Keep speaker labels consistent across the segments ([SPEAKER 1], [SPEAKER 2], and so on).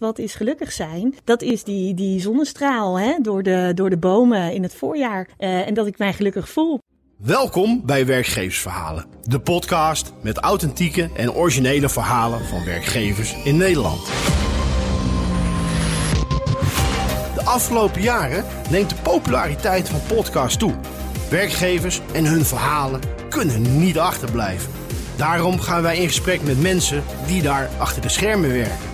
[SPEAKER 1] Wat is gelukkig zijn? Dat is die, die zonnestraal hè? Door, de, door de bomen in het voorjaar. Uh, en dat ik mij gelukkig voel.
[SPEAKER 2] Welkom bij Werkgeversverhalen, de podcast met authentieke en originele verhalen van werkgevers in Nederland. De afgelopen jaren neemt de populariteit van podcasts toe. Werkgevers en hun verhalen kunnen niet achterblijven. Daarom gaan wij in gesprek met mensen die daar achter de schermen werken.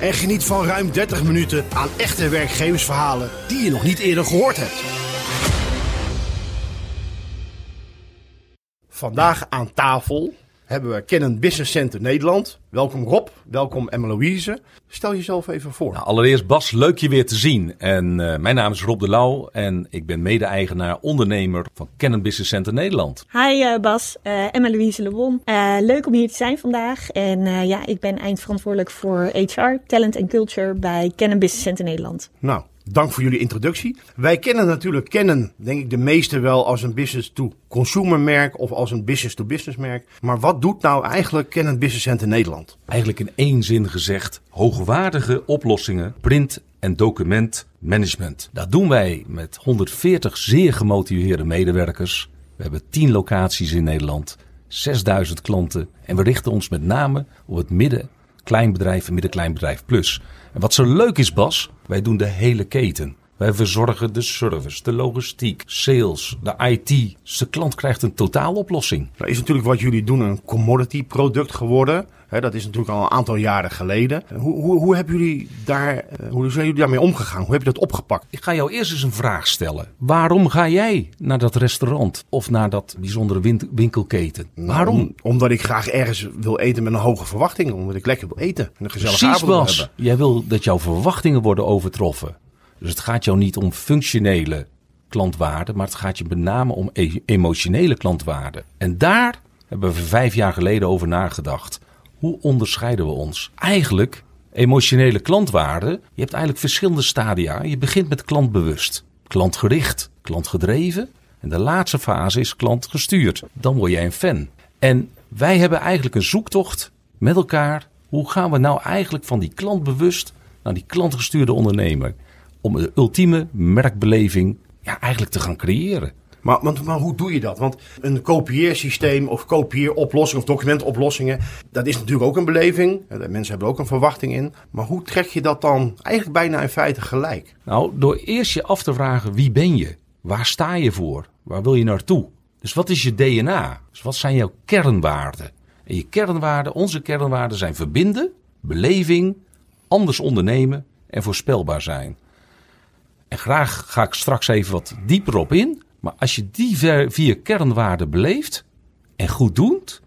[SPEAKER 2] en geniet van ruim 30 minuten aan echte werkgeversverhalen die je nog niet eerder gehoord hebt. Vandaag aan tafel hebben we Canon Business Center Nederland. Welkom Rob, welkom Emma-Louise. Stel jezelf even voor.
[SPEAKER 3] Nou, allereerst Bas, leuk je weer te zien. En uh, mijn naam is Rob de Lauw en ik ben mede-eigenaar, ondernemer van Canon Business Center Nederland.
[SPEAKER 1] Hi uh, Bas, uh, Emma-Louise Lebon. leuk om hier te zijn vandaag. En ja, ik ben eindverantwoordelijk voor HR, Talent en Culture bij Canon Business Center Nederland.
[SPEAKER 2] Nou, Dank voor jullie introductie. Wij kennen natuurlijk kennen, denk ik, de meeste wel als een business-to-consumer merk of als een business-to-business merk. Maar wat doet nou eigenlijk Canon Business Center Nederland?
[SPEAKER 3] Eigenlijk in één zin gezegd, hoogwaardige oplossingen, print en documentmanagement. Dat doen wij met 140 zeer gemotiveerde medewerkers. We hebben 10 locaties in Nederland, 6000 klanten en we richten ons met name op het midden kleinbedrijf en middenkleinbedrijf plus. En wat zo leuk is, Bas, wij doen de hele keten. Wij verzorgen de service, de logistiek, sales, de IT. Dus de klant krijgt een totaaloplossing.
[SPEAKER 2] Nou is natuurlijk wat jullie doen een commodity product geworden. Dat is natuurlijk al een aantal jaren geleden. Hoe, hoe, hoe, hebben jullie daar, eh, hoe zijn jullie daarmee omgegaan? Hoe heb je dat opgepakt?
[SPEAKER 3] Ik ga jou eerst eens een vraag stellen. Waarom ga jij naar dat restaurant of naar dat bijzondere winkelketen?
[SPEAKER 2] Nou,
[SPEAKER 3] Waarom?
[SPEAKER 2] omdat ik graag ergens wil eten met een hoge verwachting. Omdat ik lekker wil eten en een gezellige
[SPEAKER 3] Precies,
[SPEAKER 2] avond wil
[SPEAKER 3] Bas.
[SPEAKER 2] hebben.
[SPEAKER 3] Jij wil dat jouw verwachtingen worden overtroffen. Dus het gaat jou niet om functionele klantwaarde, maar het gaat je met name om e- emotionele klantwaarde. En daar hebben we vijf jaar geleden over nagedacht. Hoe onderscheiden we ons? Eigenlijk, emotionele klantwaarde, je hebt eigenlijk verschillende stadia. Je begint met klantbewust, klantgericht, klantgedreven. En de laatste fase is klantgestuurd. Dan word jij een fan. En wij hebben eigenlijk een zoektocht met elkaar. Hoe gaan we nou eigenlijk van die klantbewust naar die klantgestuurde ondernemer? om de ultieme merkbeleving ja, eigenlijk te gaan creëren.
[SPEAKER 2] Maar, maar, hoe doe je dat? Want een kopieersysteem of kopieeroplossing of documentoplossingen, dat is natuurlijk ook een beleving. Mensen hebben ook een verwachting in. Maar hoe trek je dat dan eigenlijk bijna in feite gelijk?
[SPEAKER 3] Nou, door eerst je af te vragen wie ben je? Waar sta je voor? Waar wil je naartoe? Dus wat is je DNA? Dus wat zijn jouw kernwaarden? En je kernwaarden, onze kernwaarden zijn verbinden, beleving, anders ondernemen en voorspelbaar zijn. En graag ga ik straks even wat dieper op in. Maar als je die vier kernwaarden beleeft en goed doet,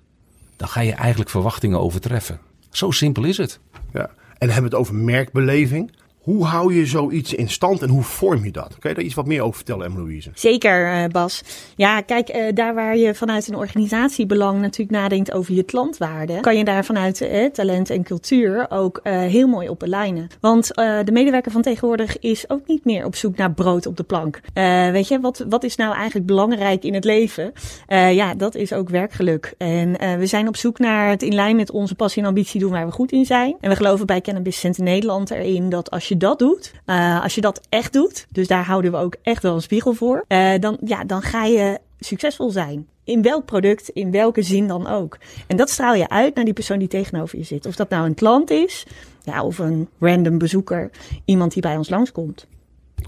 [SPEAKER 3] dan ga je eigenlijk verwachtingen overtreffen. Zo simpel is het.
[SPEAKER 2] Ja. En hebben we het over merkbeleving. Hoe hou je zoiets in stand en hoe vorm je dat? Kan je daar iets wat meer over vertellen, Emma-Louise?
[SPEAKER 1] Zeker, Bas. Ja, kijk, daar waar je vanuit een organisatiebelang natuurlijk nadenkt over je klantwaarde, kan je daar vanuit eh, talent en cultuur ook heel mooi op alignen. Want de medewerker van tegenwoordig is ook niet meer op zoek naar brood op de plank. weet je, wat, wat is nou eigenlijk belangrijk in het leven? ja, dat is ook werkgeluk. En we zijn op zoek naar het in lijn met onze passie en ambitie doen waar we goed in zijn. En we geloven bij Cannabis Center Nederland erin dat als je dat doet, uh, als je dat echt doet, dus daar houden we ook echt wel een spiegel voor, uh, dan, ja, dan ga je succesvol zijn. In welk product, in welke zin dan ook. En dat straal je uit naar die persoon die tegenover je zit. Of dat nou een klant is, ja, of een random bezoeker, iemand die bij ons langskomt.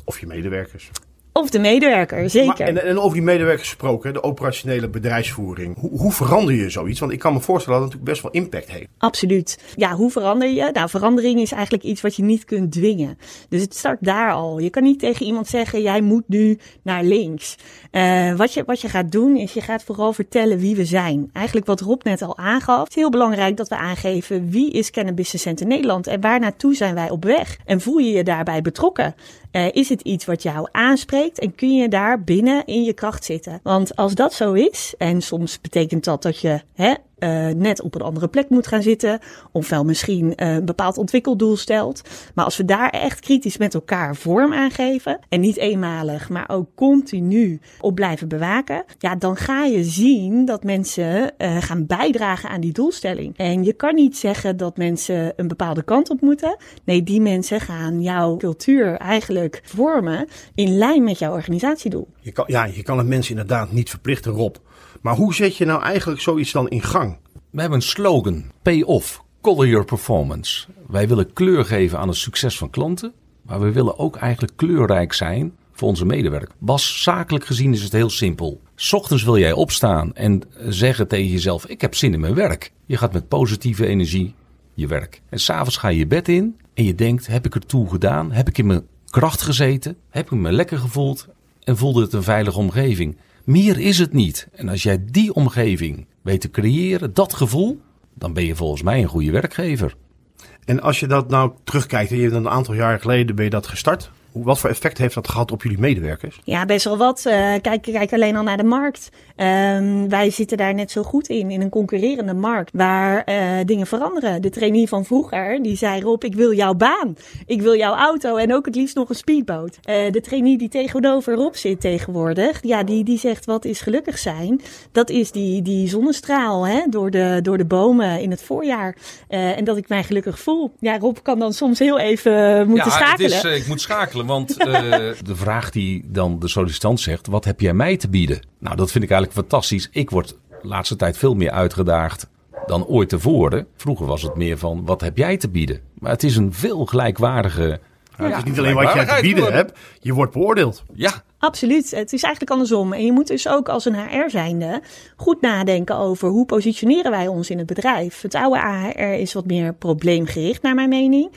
[SPEAKER 2] Of je medewerkers.
[SPEAKER 1] Of de medewerker, zeker.
[SPEAKER 2] Maar, en, en, over die medewerkers gesproken, de operationele bedrijfsvoering. Hoe, hoe, verander je zoiets? Want ik kan me voorstellen dat het natuurlijk best wel impact heeft.
[SPEAKER 1] Absoluut. Ja, hoe verander je? Nou, verandering is eigenlijk iets wat je niet kunt dwingen. Dus het start daar al. Je kan niet tegen iemand zeggen, jij moet nu naar links. Uh, wat, je, wat je gaat doen, is je gaat vooral vertellen wie we zijn. Eigenlijk wat Rob net al aangaf. Het is heel belangrijk dat we aangeven wie is Cannabis Center Nederland en waar naartoe zijn wij op weg. En voel je je daarbij betrokken? Uh, is het iets wat jou aanspreekt? En kun je daar binnen in je kracht zitten. Want als dat zo is, en soms betekent dat dat je hè, uh, net op een andere plek moet gaan zitten. Ofwel misschien uh, een bepaald ontwikkeldoel stelt. Maar als we daar echt kritisch met elkaar vorm aan geven. En niet eenmalig, maar ook continu op blijven bewaken. Ja, dan ga je zien dat mensen uh, gaan bijdragen aan die doelstelling. En je kan niet zeggen dat mensen een bepaalde kant op moeten. Nee, die mensen gaan jouw cultuur eigenlijk vormen in lijn met jouw organisatiedoel.
[SPEAKER 2] Je kan, ja, je kan het mensen inderdaad niet verplichten, Rob. Maar hoe zet je nou eigenlijk zoiets dan in gang?
[SPEAKER 3] We hebben een slogan: Pay off, color your performance. Wij willen kleur geven aan het succes van klanten, maar we willen ook eigenlijk kleurrijk zijn voor onze medewerkers. Bas, zakelijk gezien is het heel simpel. Ochtends wil jij opstaan en zeggen tegen jezelf: Ik heb zin in mijn werk. Je gaat met positieve energie je werk. En s'avonds ga je je bed in en je denkt: Heb ik er toe gedaan? Heb ik in mijn kracht gezeten? Heb ik me lekker gevoeld? En voelde het een veilige omgeving? Meer is het niet. En als jij die omgeving weet te creëren, dat gevoel, dan ben je volgens mij een goede werkgever.
[SPEAKER 2] En als je dat nou terugkijkt, een aantal jaar geleden ben je dat gestart. Wat voor effect heeft dat gehad op jullie medewerkers?
[SPEAKER 1] Ja, best wel wat. Uh, kijk, kijk alleen al naar de markt. Um, wij zitten daar net zo goed in, in een concurrerende markt waar uh, dingen veranderen. De trainee van vroeger, die zei Rob, ik wil jouw baan. Ik wil jouw auto en ook het liefst nog een speedboot. Uh, de trainee die tegenover Rob zit tegenwoordig, ja, die, die zegt wat is gelukkig zijn. Dat is die, die zonnestraal hè, door, de, door de bomen in het voorjaar. en dat ik mij gelukkig voel. Ja, Rob kan dan soms heel even moeten
[SPEAKER 3] ja,
[SPEAKER 1] schakelen.
[SPEAKER 3] Het is, ik moet schakelen want uh, de vraag die dan de sollicitant zegt, wat heb jij mij te bieden? Nou, dat vind ik eigenlijk fantastisch. Ik word de laatste tijd veel meer uitgedaagd dan ooit tevoren. Vroeger was het meer van, wat heb jij te bieden? Maar het is een veel gelijkwaardige...
[SPEAKER 2] Ja, het is niet alleen wat jij te bieden hebt, je wordt beoordeeld.
[SPEAKER 3] Ja,
[SPEAKER 1] Absoluut. Het is eigenlijk andersom. En je moet dus ook als een HR zijnde goed nadenken over hoe positioneren wij ons in het bedrijf. Het oude HR is wat meer probleemgericht, naar mijn mening.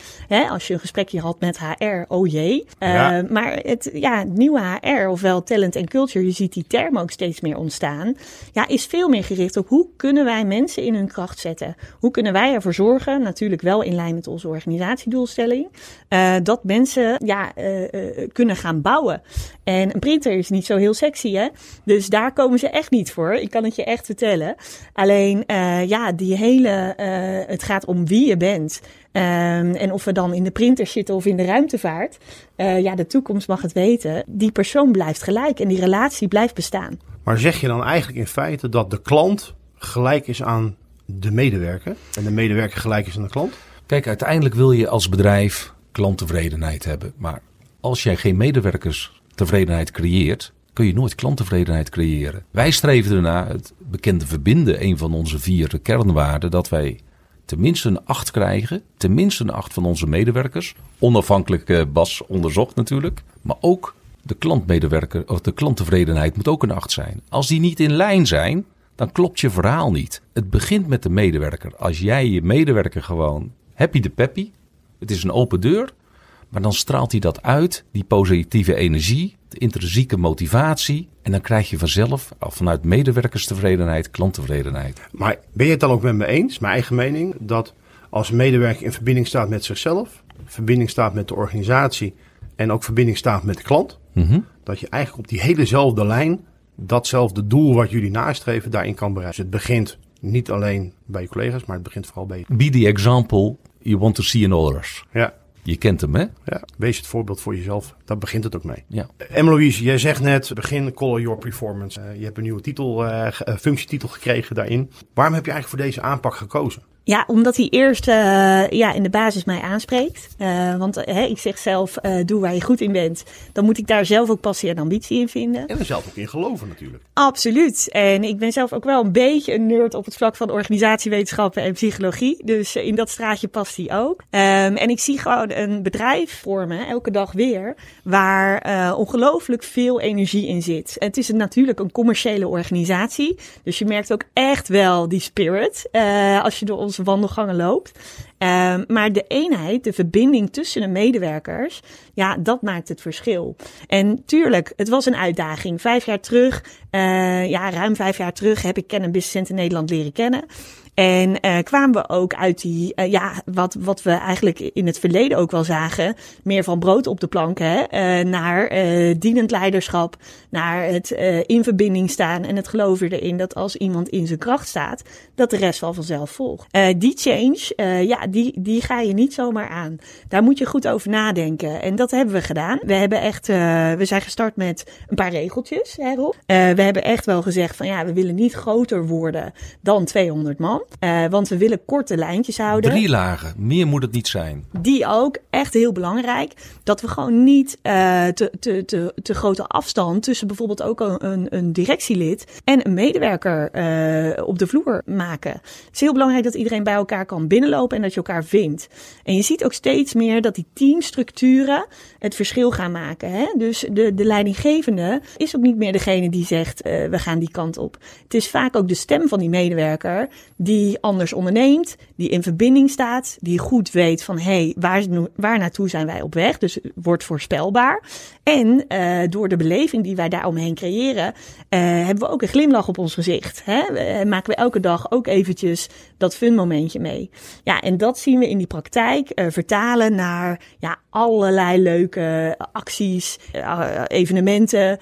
[SPEAKER 1] als je een gesprekje had met HR, oh jee. Ja. Uh, maar het ja, nieuwe HR, ofwel talent en culture, je ziet die term ook steeds meer ontstaan. Ja, is veel meer gericht op hoe kunnen wij mensen in hun kracht zetten. Hoe kunnen wij ervoor zorgen, natuurlijk wel in lijn met onze organisatiedoelstelling, uh, dat mensen ja, uh, kunnen gaan bouwen. En een printer is niet zo heel sexy, hè? Dus daar komen ze echt niet voor. Ik kan het je echt vertellen. Alleen, uh, ja, die hele. Uh, het gaat om wie je bent. Um, en of we dan in de printer zitten of in de ruimtevaart. Uh, ja, de toekomst mag het weten. Die persoon blijft gelijk en die relatie blijft bestaan.
[SPEAKER 2] Maar zeg je dan eigenlijk in feite dat de klant gelijk is aan de medewerker? En de medewerker gelijk is aan de klant?
[SPEAKER 3] Kijk, uiteindelijk wil je als bedrijf klanttevredenheid hebben. Maar als jij geen medewerkers tevredenheid creëert, kun je nooit klanttevredenheid creëren. Wij streven ernaar, het bekende verbinden, een van onze vier kernwaarden, dat wij tenminste een acht krijgen, tenminste een acht van onze medewerkers, onafhankelijk uh, Bas onderzocht natuurlijk, maar ook de klantmedewerker of de klanttevredenheid moet ook een acht zijn. Als die niet in lijn zijn, dan klopt je verhaal niet. Het begint met de medewerker. Als jij je medewerker gewoon happy de peppy, het is een open deur, maar dan straalt hij dat uit, die positieve energie, de intrinsieke motivatie. En dan krijg je vanzelf, vanuit medewerkerstevredenheid, klanttevredenheid.
[SPEAKER 2] Maar ben je het dan ook met me eens, mijn eigen mening, dat als een medewerker in verbinding staat met zichzelf, verbinding staat met de organisatie en ook verbinding staat met de klant,
[SPEAKER 3] mm
[SPEAKER 2] dat je eigenlijk op die helezelfde lijn datzelfde doel wat jullie nastreven daarin kan bereiken. Dus het begint niet alleen bij je collega's, maar het begint vooral bij je.
[SPEAKER 3] Be the example you want to see in others.
[SPEAKER 2] Ja.
[SPEAKER 3] Je kent hem, hè?
[SPEAKER 2] Ja, wees het voorbeeld voor jezelf. Daar begint het ook mee.
[SPEAKER 3] Ja.
[SPEAKER 2] Emma-Louise, jij zegt net, begin Call Your Performance. Uh, je hebt een nieuwe titel, uh, functietitel gekregen daarin. Waarom heb je eigenlijk voor deze aanpak gekozen?
[SPEAKER 1] Ja, omdat hij eerst uh, ja, in de basis mij aanspreekt. Uh, want hè, ik zeg zelf, uh, doe waar je goed in bent. Dan moet ik daar zelf ook passie en ambitie in vinden.
[SPEAKER 2] En er zelf ook in geloven natuurlijk.
[SPEAKER 1] Absoluut. En ik ben zelf ook wel een beetje een nerd op het vlak van organisatiewetenschappen en psychologie. Dus in dat straatje past hij ook. Um, en ik zie gewoon een bedrijf vormen, elke dag weer, waar ongelooflijk veel energie in zit. En het is natuurlijk een commerciële organisatie. Dus je merkt ook echt wel die spirit als je door ons wandelgangen loopt. Um, maar de eenheid, de verbinding tussen de medewerkers, ja, dat maakt het verschil. En tuurlijk, het was een uitdaging. Vijf jaar terug, uh, ja, ruim vijf jaar terug heb ik Kennen Business Center Nederland leren kennen. En uh, kwamen we ook uit die, uh, ja, wat, wat we eigenlijk in het verleden ook wel zagen, meer van brood op de plank, hè, uh, naar dienend leiderschap, naar het in verbinding staan en het geloven erin dat als iemand in zijn kracht staat, dat de rest wel vanzelf volgt. die change, ja, die, die ga je niet zomaar aan. Daar moet je goed over nadenken. En dat hebben we gedaan. We hebben echt, we zijn gestart met een paar regeltjes, hè, Rob. we hebben echt wel gezegd van ja, we willen niet groter worden dan 200 man. Uh, want we willen korte lijntjes houden.
[SPEAKER 3] Drie lagen, meer moet het niet zijn.
[SPEAKER 1] Die ook, echt heel belangrijk. Dat we gewoon niet uh, te, te, te, te grote afstand tussen bijvoorbeeld ook een, een directielid en een medewerker uh, op de vloer maken. Het is heel belangrijk dat iedereen bij elkaar kan binnenlopen en dat je elkaar vindt. En je ziet ook steeds meer dat die teamstructuren het verschil gaan maken. Hè? Dus de, de leidinggevende is ook niet meer degene die zegt we gaan die kant op. Het is vaak ook de stem van die medewerker die anders onderneemt, die in verbinding staat, die goed weet van hé, hey, waar, waar naartoe zijn wij op weg? Dus wordt voorspelbaar. En uh, door de beleving die wij daaromheen creëren, uh, hebben we ook een glimlach op ons gezicht. Hè? Uh, maken we elke dag ook eventjes dat fun momentje mee. Ja, en dat zien we in die praktijk vertalen naar ja, allerlei leuke acties, evenementen,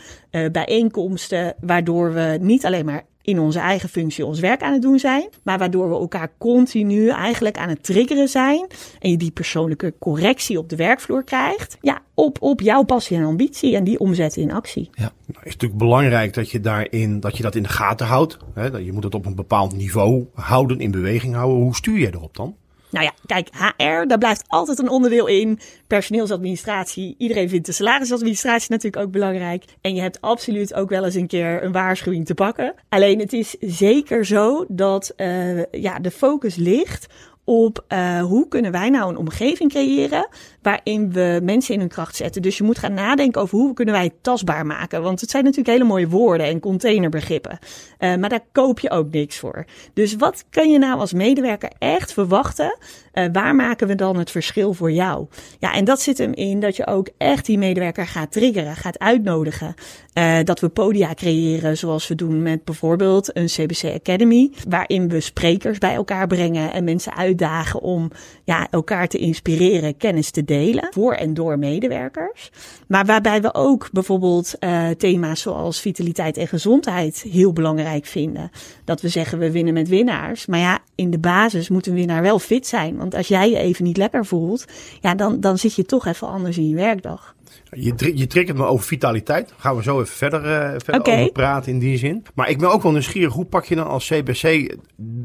[SPEAKER 1] bijeenkomsten, waardoor we niet alleen maar in onze eigen functie ons werk aan het doen zijn. Maar waardoor we elkaar continu eigenlijk aan het triggeren zijn. En je die persoonlijke correctie op de werkvloer krijgt. Ja, op, op jouw passie en ambitie en die omzetten in actie.
[SPEAKER 2] Ja. Nou, is natuurlijk belangrijk dat je daarin, dat je dat in de gaten houdt. Hè? Je moet het op een bepaald niveau houden, in beweging houden. Hoe stuur je erop dan?
[SPEAKER 1] Nou ja, kijk, HR, daar blijft altijd een onderdeel in. Personeelsadministratie. Iedereen vindt de salarisadministratie natuurlijk ook belangrijk. En je hebt absoluut ook wel eens een keer een waarschuwing te pakken. Alleen het is zeker zo dat uh, ja, de focus ligt op uh, hoe kunnen wij nou een omgeving creëren waarin we mensen in hun kracht zetten. Dus je moet gaan nadenken over hoe kunnen wij het tastbaar maken. Want het zijn natuurlijk hele mooie woorden en containerbegrippen. Uh, maar daar koop je ook niks voor. Dus wat kun je nou als medewerker echt verwachten? Uh, waar maken we dan het verschil voor jou? Ja, en dat zit hem in dat je ook echt die medewerker gaat triggeren, gaat uitnodigen. Uh, dat we podia creëren, zoals we doen met bijvoorbeeld een CBC Academy, waarin we sprekers bij elkaar brengen en mensen uitdagen om ja, elkaar te inspireren, kennis te delen voor en door medewerkers. Maar waarbij we ook bijvoorbeeld uh, thema's zoals vitaliteit en gezondheid heel belangrijk vinden. Dat we zeggen we winnen met winnaars. Maar ja, in de basis moet een winnaar wel fit zijn. Want als jij je even niet lekker voelt, ja, dan, dan zit je toch even anders in je werkdag.
[SPEAKER 2] Je, je triggert me over vitaliteit. Daar gaan we zo even verder, uh, verder okay. over praten in die zin. Maar ik ben ook wel nieuwsgierig. Hoe pak je dan als CBC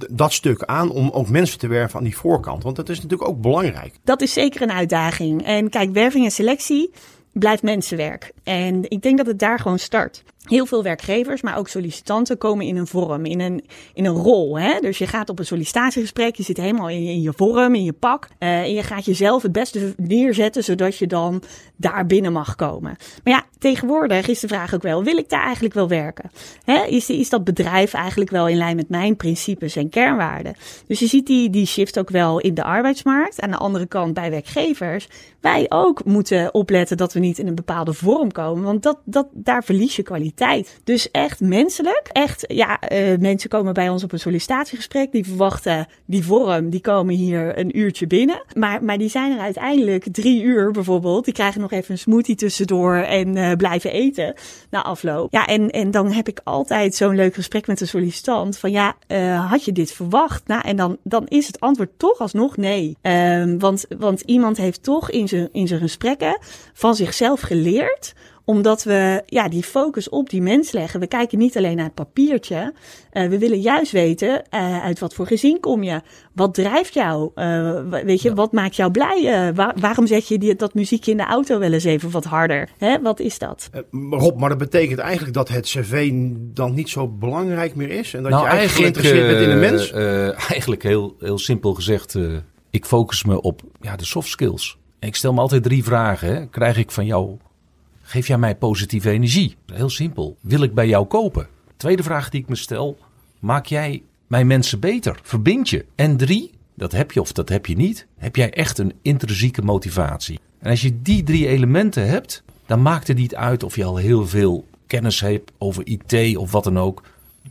[SPEAKER 2] dat stuk aan om ook mensen te werven aan die voorkant? Want dat is natuurlijk ook belangrijk.
[SPEAKER 1] Dat is zeker een uitdaging. En kijk, werving en selectie blijft mensenwerk. En ik denk dat het daar gewoon start. Heel veel werkgevers, maar ook sollicitanten komen in een vorm, in een, in een rol. Hè? Dus je gaat op een sollicitatiegesprek, je zit helemaal in, je vorm, in je pak. Uh, en je gaat jezelf het beste neerzetten, zodat je dan daar binnen mag komen. Maar ja, tegenwoordig is de vraag ook wel, wil ik daar eigenlijk wel werken? Hè? Is, is dat bedrijf eigenlijk wel in lijn met mijn principes en kernwaarden? Dus je ziet die, die shift ook wel in de arbeidsmarkt. Aan de andere kant bij werkgevers. Wij ook moeten opletten dat we niet in een bepaalde vorm komen, want dat, dat, daar verlies je kwaliteit Dus echt menselijk. Echt, ja, uh, mensen komen bij ons op een sollicitatiegesprek. Die verwachten die vorm. Die komen hier een uurtje binnen. Maar, maar die zijn er uiteindelijk drie uur bijvoorbeeld. Die krijgen nog even een smoothie tussendoor en uh, blijven eten na afloop. Ja, en, en dan heb ik altijd zo'n leuk gesprek met de sollicitant. Van ja, uh, had je dit verwacht? Nou, en dan, dan is het antwoord toch alsnog nee. Um, want, want iemand heeft toch in zijn, in zijn gesprekken van zichzelf geleerd omdat we ja, die focus op die mens leggen. We kijken niet alleen naar het papiertje. Uh, we willen juist weten uh, uit wat voor gezin kom je. Wat drijft jou? Uh, weet je, ja. wat maakt jou blij? Waar, waarom zet je die, dat muziekje in de auto wel eens even wat harder? Hè? Wat is dat?
[SPEAKER 2] Rob, maar dat betekent eigenlijk dat het cv dan niet zo belangrijk meer is? En dat nou, je eigenlijk, geïnteresseerd bent in de mens?
[SPEAKER 3] eigenlijk heel, heel simpel gezegd, ik focus me op ja, de soft skills. Ik stel me altijd drie vragen. Hè. Krijg ik van jou Geef jij mij positieve energie? Heel simpel. Wil ik bij jou kopen? Tweede vraag die ik me stel. Maak jij mijn mensen beter? Verbind je? En drie, dat heb je of dat heb je niet. Heb jij echt een intrinsieke motivatie? En als je die drie elementen hebt, dan maakt het niet uit of je al heel veel kennis hebt over IT of wat dan ook.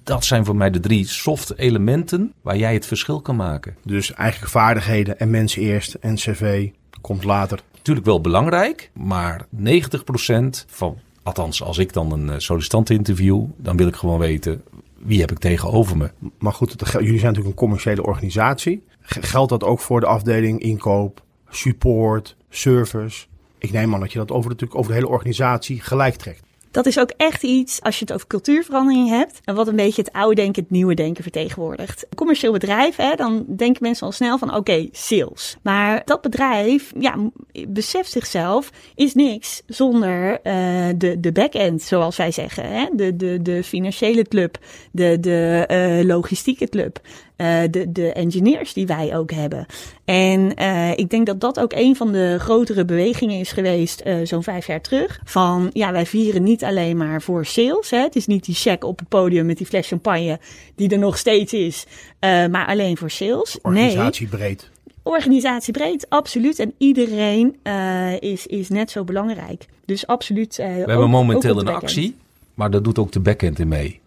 [SPEAKER 3] Dat zijn voor mij de drie soft elementen waar jij het verschil kan maken.
[SPEAKER 2] Dus eigenlijk vaardigheden en mensen eerst en cv komt later.
[SPEAKER 3] Natuurlijk wel belangrijk, maar 90% van, althans als ik dan een eh, sollicitant interview, dan wil ik gewoon weten wie heb ik tegenover me.
[SPEAKER 2] Maar goed, het, jullie zijn natuurlijk een commerciële organisatie. Geldt dat ook voor de afdeling inkoop, support, service? Ik neem aan dat je dat over, natuurlijk over de hele organisatie gelijk trekt.
[SPEAKER 1] Dat is ook echt iets, als je het over cultuurverandering hebt, en wat een beetje het oude denken, het nieuwe denken vertegenwoordigt. Commercieel bedrijf, hè, dan denken mensen al snel van oké, sales. Maar dat bedrijf, ja, beseft zichzelf, is niks zonder eh, de, de back-end, zoals wij zeggen. Hè? De, de, de financiële club, de, de eh, logistieke club. Eh, de, de engineers die wij ook hebben. En eh, ik denk dat dat ook een van de grotere bewegingen is geweest eh, zo'n vijf jaar terug. Van ja, wij vieren niet alleen maar voor sales. Hè. Het is niet die check op het podium met die fles champagne die er nog steeds is. eh, maar alleen voor sales. Nee,
[SPEAKER 2] Organisatie breed.
[SPEAKER 1] organisatiebreed, absoluut. En iedereen eh, is, is net zo belangrijk. Dus absoluut. eh,
[SPEAKER 3] We hebben momenteel een actie, maar daar doet ook de backend in mee.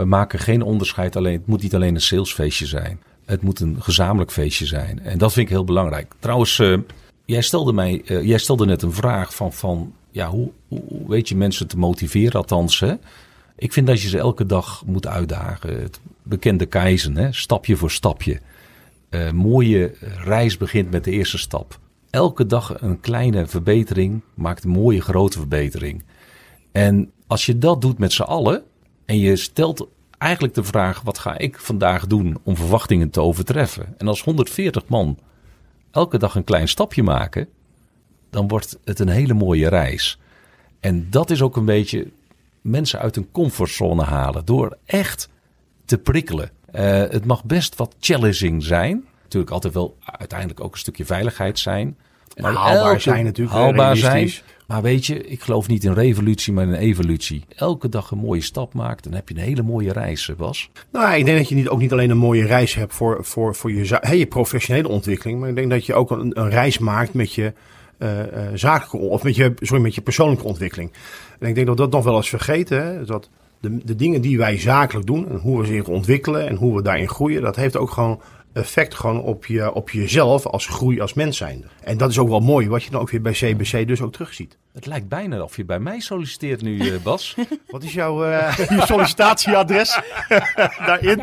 [SPEAKER 3] We maken geen onderscheid alleen. Het moet niet alleen een salesfeestje zijn. Het moet een gezamenlijk feestje zijn. En dat vind ik heel belangrijk. Trouwens, eh, jij, stelde mij, eh, jij stelde net een vraag van, van ja, hoe, hoe weet je mensen te motiveren? Althans, hè? ik vind dat je ze elke dag moet uitdagen. Het bekende keizen, hè? stapje voor stapje. Eh, mooie reis begint met de eerste stap. Elke dag een kleine verbetering maakt een mooie grote verbetering. En als je dat doet met z'n allen en je stelt eigenlijk de vraag: wat ga ik vandaag doen om verwachtingen te overtreffen? En als 140 man elke dag een klein stapje maken, dan wordt het een hele mooie reis. En dat is ook een beetje mensen uit een comfortzone halen door echt te prikkelen. Eh, het mag best wat challenging zijn. Natuurlijk altijd wel uiteindelijk ook een stukje veiligheid zijn.
[SPEAKER 2] Maar haalbaar zijn natuurlijk, hè,
[SPEAKER 3] Haalbaar zijn. Maar weet je, ik geloof niet in revolutie, maar in evolutie. Elke dag een mooie stap maakt, dan heb je een hele mooie reis, eh, Bas.
[SPEAKER 2] Nou, ik denk dat je niet, ook niet alleen een mooie reis hebt voor, voor, voor je, hè, je professionele ontwikkeling. Maar ik denk dat je ook een, een reis maakt met je eh, eh, zakelijke, of met je, sorry, met je persoonlijke ontwikkeling. En ik denk dat we dat nog wel eens vergeten. Hè, dat de, de dingen die wij zakelijk doen en hoe we zich ontwikkelen en hoe we daarin groeien, dat heeft ook gewoon effect gewoon op, je, op jezelf als groei als mens zijnde. En dat is ook wel mooi, wat je dan ook weer bij CBC dus ook terugziet.
[SPEAKER 3] Het lijkt bijna of je bij mij solliciteert nu, eh, Bas.
[SPEAKER 2] Wat is jouw eh, sollicitatieadres daarin?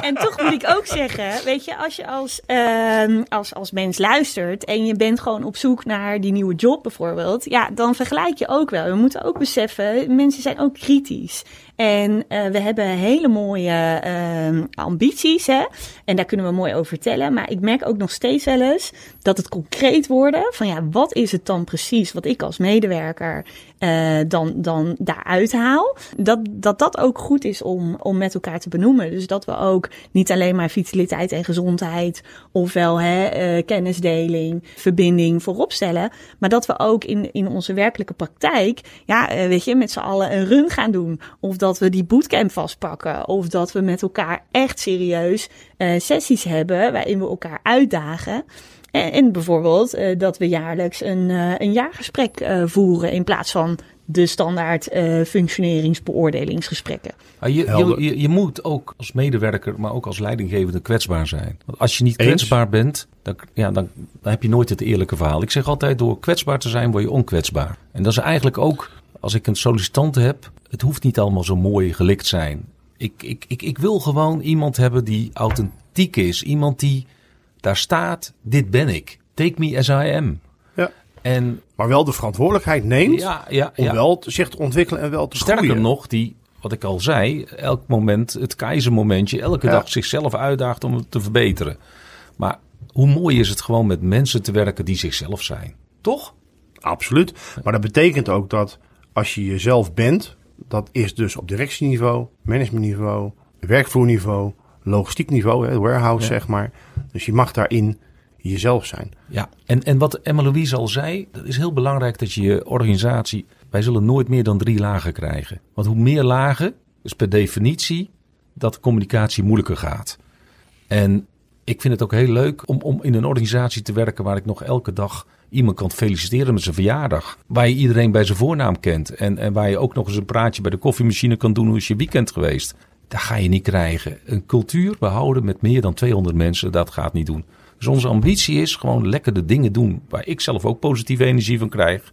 [SPEAKER 1] En toch moet ik ook zeggen, weet je, als je als, ehm, als, als mens luistert en je bent gewoon op zoek naar die nieuwe job bijvoorbeeld, ja, dan vergelijk je ook wel. We moeten ook beseffen, mensen zijn ook kritisch. En eh, we hebben hele mooie ehm, ambities, hè. En daar kunnen we mooi over vertellen. Maar ik merk ook nog steeds wel eens dat het concreet worden van ja, wat is het dan precies wat ik als medewerker eh, dan, dan daaruit haal. Dat, dat dat ook goed is om, om met elkaar te benoemen. Dus dat we ook niet alleen maar vitaliteit en gezondheid, ofwel hè, eh, kennisdeling, verbinding voorop stellen. Maar dat we ook in, in onze werkelijke praktijk, ja, eh, weet je, met z'n allen een run gaan doen. Of dat we die bootcamp vastpakken. Of dat we met elkaar echt serieus sessies hebben waarin we elkaar uitdagen. En, en bijvoorbeeld eh, dat we jaarlijks een, eh, een jaargesprek eh, voeren in plaats van de standaard eh functioneringsbeoordelingsgesprekken.
[SPEAKER 3] Ah, je, je, je, je moet ook als medewerker, maar ook als leidinggevende kwetsbaar zijn. Want als je niet
[SPEAKER 2] Eens.
[SPEAKER 3] kwetsbaar bent, dan, ja, dan, dan heb je nooit het eerlijke verhaal. Ik zeg altijd, door kwetsbaar te zijn, word je onkwetsbaar. En dat is eigenlijk ook, als ik een sollicitant heb, het hoeft niet allemaal zo mooi gelikt zijn. Ik, ik, ik, ik wil gewoon iemand hebben die authentiek is. Iemand die daar staat, dit ben ik. Take me as I am.
[SPEAKER 2] Ja.
[SPEAKER 3] En
[SPEAKER 2] Maar wel de verantwoordelijkheid neemt
[SPEAKER 3] ja, ja,
[SPEAKER 2] om
[SPEAKER 3] ja.
[SPEAKER 2] wel te, zich te ontwikkelen en wel te
[SPEAKER 3] Sterker
[SPEAKER 2] groeien.
[SPEAKER 3] nog, die, wat ik al zei, elk moment, het keizermomentje, elke dag zichzelf uitdaagt om het te verbeteren. Maar hoe mooi is het gewoon met mensen te werken die zichzelf zijn? Toch?
[SPEAKER 2] Absoluut. Maar dat betekent ook dat als je jezelf bent, dat is dus op directieniveau, managementniveau, werkvloerniveau, logistiek niveau, warehouse
[SPEAKER 3] Ja.
[SPEAKER 2] zeg maar. Dus je mag daarin jezelf zijn.
[SPEAKER 3] Ja. En, en wat Emma Louise al zei, dat is heel belangrijk dat je je organisatie, wij zullen nooit meer dan drie lagen krijgen. Want hoe meer lagen, is per definitie dat communicatie moeilijker gaat. En ik vind het ook heel leuk om, om in een organisatie te werken waar ik nog elke dag iemand kan feliciteren met zijn verjaardag. Waar je iedereen bij zijn voornaam kent. En, en waar je ook nog eens een praatje bij de koffiemachine kan doen. Hoe is je weekend geweest? Dat ga je niet krijgen. Een cultuur behouden met meer dan 200 mensen, dat gaat niet doen. Dus onze ambitie is gewoon lekker de dingen doen waar ik zelf ook positieve energie van krijg.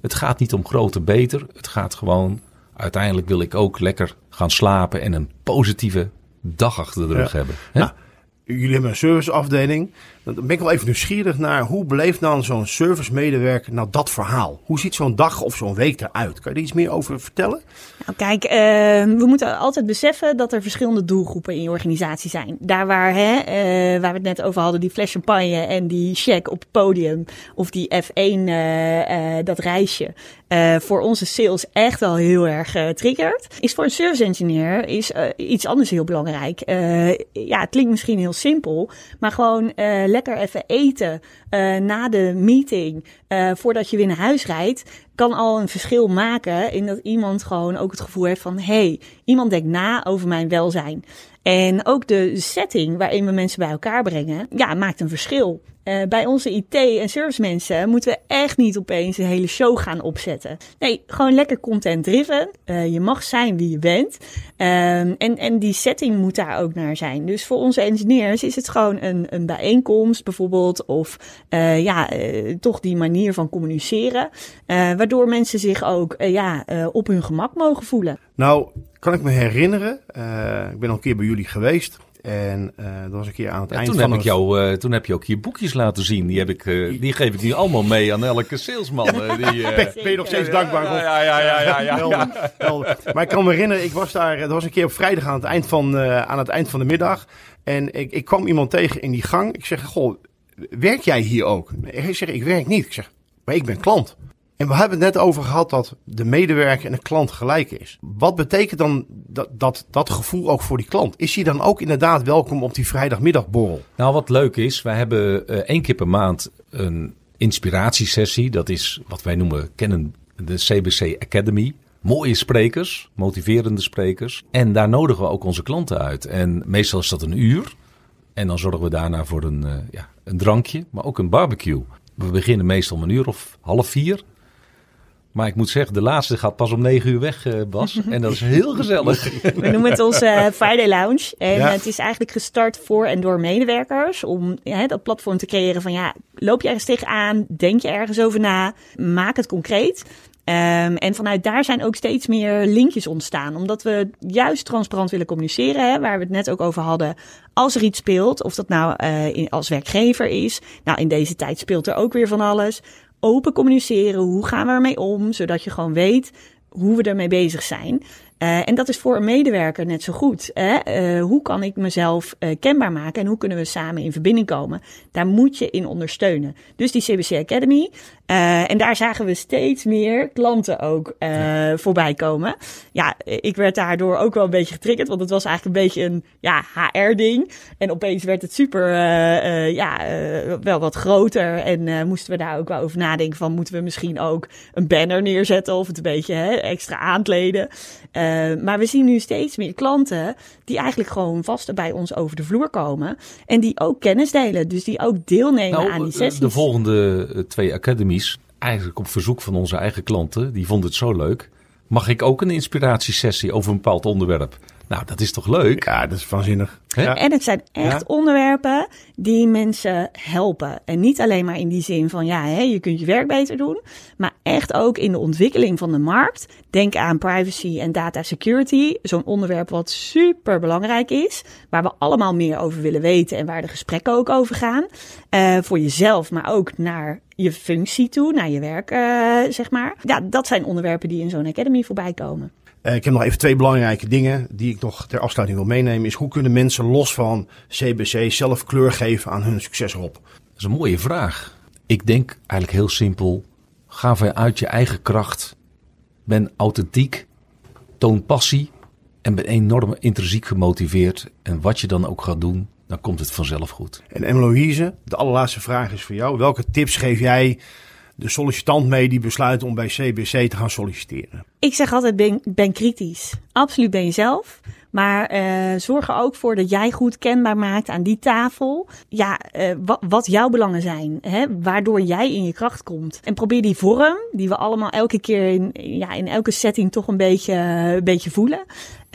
[SPEAKER 3] Het gaat niet om groter beter. Het gaat gewoon, uiteindelijk wil ik ook lekker gaan slapen en een positieve dag achter de rug hebben. Hè?
[SPEAKER 2] Nou, jullie hebben een serviceafdeling. Dan ben ik wel even nieuwsgierig naar hoe beleeft dan zo'n servicemedewerker nou dat verhaal? Hoe ziet zo'n dag of zo'n week eruit? Kan je er iets meer over vertellen?
[SPEAKER 1] Nou, kijk, uh, we moeten altijd beseffen dat er verschillende doelgroepen in je organisatie zijn. Daar waar, hè, uh, waar we het net over hadden, die fles champagne en die check op het podium. Of die F1, uh, dat reisje. voor onze sales echt wel heel erg triggert. Is voor een service engineer is, iets anders heel belangrijk. ja, het klinkt misschien heel simpel, maar gewoon lekker even eten na de meeting. voordat je weer naar huis rijdt kan al een verschil maken in dat iemand gewoon ook het gevoel heeft van hey, iemand denkt na over mijn welzijn. En ook de setting waarin we mensen bij elkaar brengen, ja, maakt een verschil. Uh, bij onze IT- en service mensen moeten we echt niet opeens een hele show gaan opzetten. Nee, gewoon lekker content-driven. Uh, je mag zijn wie je bent. Um, en, en die setting moet daar ook naar zijn. Dus voor onze engineers is het gewoon een, een bijeenkomst bijvoorbeeld. Of uh, ja, toch die manier van communiceren. waardoor mensen zich ook ja, op hun gemak mogen voelen.
[SPEAKER 2] Nou, kan ik me herinneren. ik ben al een keer bij jullie geweest. En uh, dat was een keer aan het
[SPEAKER 3] ja,
[SPEAKER 2] eind
[SPEAKER 3] toen
[SPEAKER 2] van
[SPEAKER 3] heb ik jou, uh, Toen heb je ook je boekjes laten zien. Die, heb ik, uh, die geef ik nu allemaal mee aan elke salesman. die,
[SPEAKER 2] ben, je nog steeds dankbaar voor?
[SPEAKER 3] Ja, ja, ja. ja, ja, ja,
[SPEAKER 2] ja. Maar ik kan me herinneren, ik was daar, dat was een keer op vrijdag aan het eind van, aan het eind van de middag. En ik, ik kwam iemand tegen in die gang. Ik zeg, goh, werk jij hier ook? Hij zegt, ik werk niet. Ik zeg, maar ik ben klant. En we hebben het net over gehad dat de medewerker en de klant gelijk is. Wat betekent dan dat, dat, dat gevoel ook voor die klant? Is hij dan ook inderdaad welkom op die vrijdagmiddagborrel?
[SPEAKER 3] Nou, wat leuk is, wij hebben uh, één keer per maand een inspiratiesessie. Dat is wat wij noemen, kennen de CBC Academy. Mooie sprekers, motiverende sprekers. En daar nodigen we ook onze klanten uit. En meestal is dat een uur. En dan zorgen we daarna voor een, uh, ja, een drankje, maar ook een barbecue. We beginnen meestal om een uur of half vier. Maar ik moet zeggen, de laatste gaat pas om negen uur weg, uh, Bas. En dat is heel gezellig.
[SPEAKER 1] We noemen het onze uh, Friday Lounge. En ja. het is eigenlijk gestart voor en door medewerkers. Om ja, dat platform te creëren van ja, loop je ergens tegenaan? Denk je ergens over na? Maak het concreet. Um, en vanuit daar zijn ook steeds meer linkjes ontstaan. Omdat we juist transparant willen communiceren. Hè, waar we het net ook over hadden. Als er iets speelt, of dat nou uh, in, als werkgever is. Nou, in deze tijd speelt er ook weer van alles open communiceren. Hoe gaan we ermee om? Zodat je gewoon weet hoe we ermee bezig zijn. Uh, en dat is voor een medewerker net zo goed. Hè? Uh, hoe kan ik mezelf uh, kenbaar maken en hoe kunnen we samen in verbinding komen? Daar moet je in ondersteunen. Dus die CBC Academy. en daar zagen we steeds meer klanten ook ja. voorbij komen. Ja, ik werd daardoor ook wel een beetje getriggerd, want het was eigenlijk een beetje een ja, HR-ding. En opeens werd het super, ja, wel wat groter. En moesten we daar ook wel over nadenken van, moeten we misschien ook een banner neerzetten of het een beetje hè, extra aankleden? Uh, maar we zien nu steeds meer klanten die eigenlijk gewoon vast bij ons over de vloer komen. En die ook kennis delen. Dus die ook deelnemen
[SPEAKER 3] nou,
[SPEAKER 1] aan die sessies.
[SPEAKER 3] De volgende eh, twee academies, eigenlijk op verzoek van onze eigen klanten, die vonden het zo leuk. Mag ik ook een inspiratiesessie over een bepaald onderwerp? Nou, dat is toch leuk?
[SPEAKER 2] Ja, dat is waanzinnig.
[SPEAKER 1] Ja. En het zijn echt ja. onderwerpen die mensen helpen. En niet alleen maar in die zin van, ja, hè, je kunt je werk beter doen. Maar echt ook in de ontwikkeling van de markt. Denk aan privacy en data security. Zo'n onderwerp wat super belangrijk is. Waar we allemaal meer over willen weten en waar de gesprekken ook over gaan. Uh, voor jezelf, maar ook naar je functie toe, naar je werk, uh, zeg maar. Ja, dat zijn onderwerpen die in zo'n academy voorbij komen.
[SPEAKER 2] Uh, ik heb nog even twee belangrijke dingen die ik nog ter afsluiting wil meenemen. Is hoe kunnen mensen los van CBC zelf kleur geven aan hun succesrop?
[SPEAKER 3] Dat is een mooie vraag. Ik denk eigenlijk heel simpel. Ga vanuit je eigen kracht. Ben authentiek. Toon passie. En ben enorm intrinsiek gemotiveerd. En wat je dan ook gaat doen, dan komt het vanzelf goed.
[SPEAKER 2] En Emmeloïse, de allerlaatste vraag is voor jou. Welke tips geef jij de sollicitant mee die besluit om bij CBC te gaan solliciteren?
[SPEAKER 1] Ik zeg altijd, ben, ben kritisch. Absoluut ben jezelf. Maar uh, zorg er ook voor dat jij goed kenbaar maakt aan die tafel. Ja, uh, wat, wat jouw belangen zijn. Hè? Waardoor jij in je kracht komt. En probeer die vorm, die we allemaal elke keer in, ja, in elke setting toch een beetje, een beetje voelen.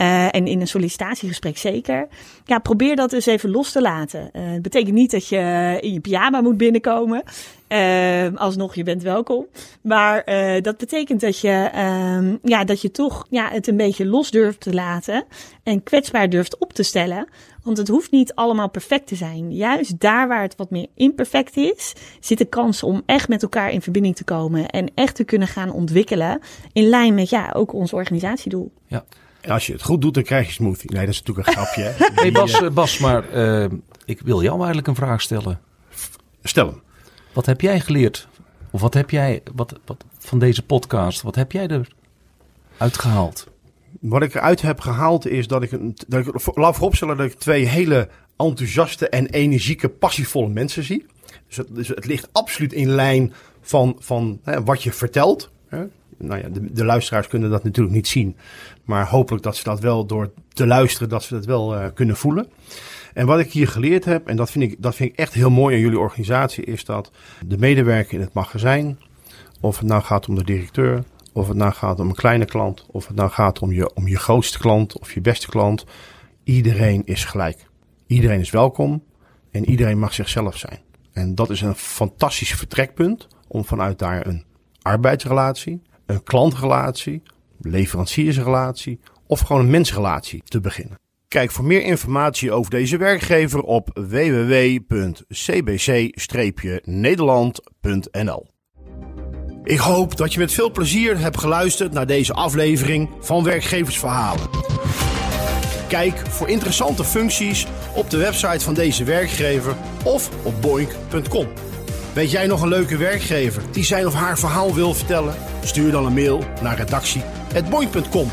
[SPEAKER 1] Uh, en in een sollicitatiegesprek zeker. Ja, probeer dat dus even los te laten. Uh, het betekent niet dat je in je pyjama moet binnenkomen. Uh, alsnog, je bent welkom. Maar dat betekent dat je, ja, dat je toch ja, het een beetje los durft te laten. En kwetsbaar durft op te stellen. Want het hoeft niet allemaal perfect te zijn. Juist daar waar het wat meer imperfect is, zit de kans om echt met elkaar in verbinding te komen. En echt te kunnen gaan ontwikkelen. In lijn met ja, ook ons organisatiedoel.
[SPEAKER 3] Ja.
[SPEAKER 2] En als je het goed doet, dan krijg je smoothie. Nee, dat is natuurlijk een grapje. Hè?
[SPEAKER 3] hey Bas, uh, Bas, maar uh, ik wil jou eigenlijk een vraag stellen.
[SPEAKER 2] Stel hem.
[SPEAKER 3] Wat heb jij geleerd? Of wat heb jij wat, wat, van deze podcast? Wat heb jij er uitgehaald?
[SPEAKER 2] Wat ik eruit heb gehaald is dat ik, een, dat ik laat vooropstellen dat ik twee hele enthousiaste en energieke, passievolle mensen zie. Dus het, dus het ligt absoluut in lijn van, van hè, wat je vertelt. Hè. Nou ja, de, de, luisteraars kunnen dat natuurlijk niet zien. Maar hopelijk dat ze dat wel door te luisteren, dat ze dat wel uh, kunnen voelen. En wat ik hier geleerd heb, en dat vind, ik, dat vind ik echt heel mooi aan jullie organisatie, is dat de medewerker in het magazijn, of het nou gaat om de directeur, of het nou gaat om een kleine klant, of het nou gaat om je, om je grootste klant of je beste klant. Iedereen is gelijk. Iedereen is welkom en iedereen mag zichzelf zijn. En dat is een fantastisch vertrekpunt om vanuit daar een arbeidsrelatie, een klantrelatie, leveranciersrelatie of gewoon een mensrelatie te beginnen. Kijk voor meer informatie over deze werkgever op www.cbc-nederland.nl. Ik hoop dat je met veel plezier hebt geluisterd naar deze aflevering van Werkgeversverhalen. Kijk voor interessante functies op de website van deze werkgever of op boink.com. Weet jij nog een leuke werkgever die zijn of haar verhaal wil vertellen? Stuur dan een mail naar redactie.boink.com.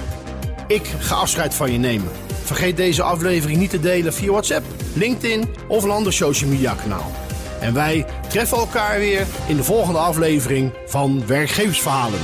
[SPEAKER 2] Ik ga afscheid van je nemen. Vergeet deze aflevering niet te delen via WhatsApp, LinkedIn of een ander social media kanaal. En wij treffen elkaar weer in de volgende aflevering van Werkgeversverhalen.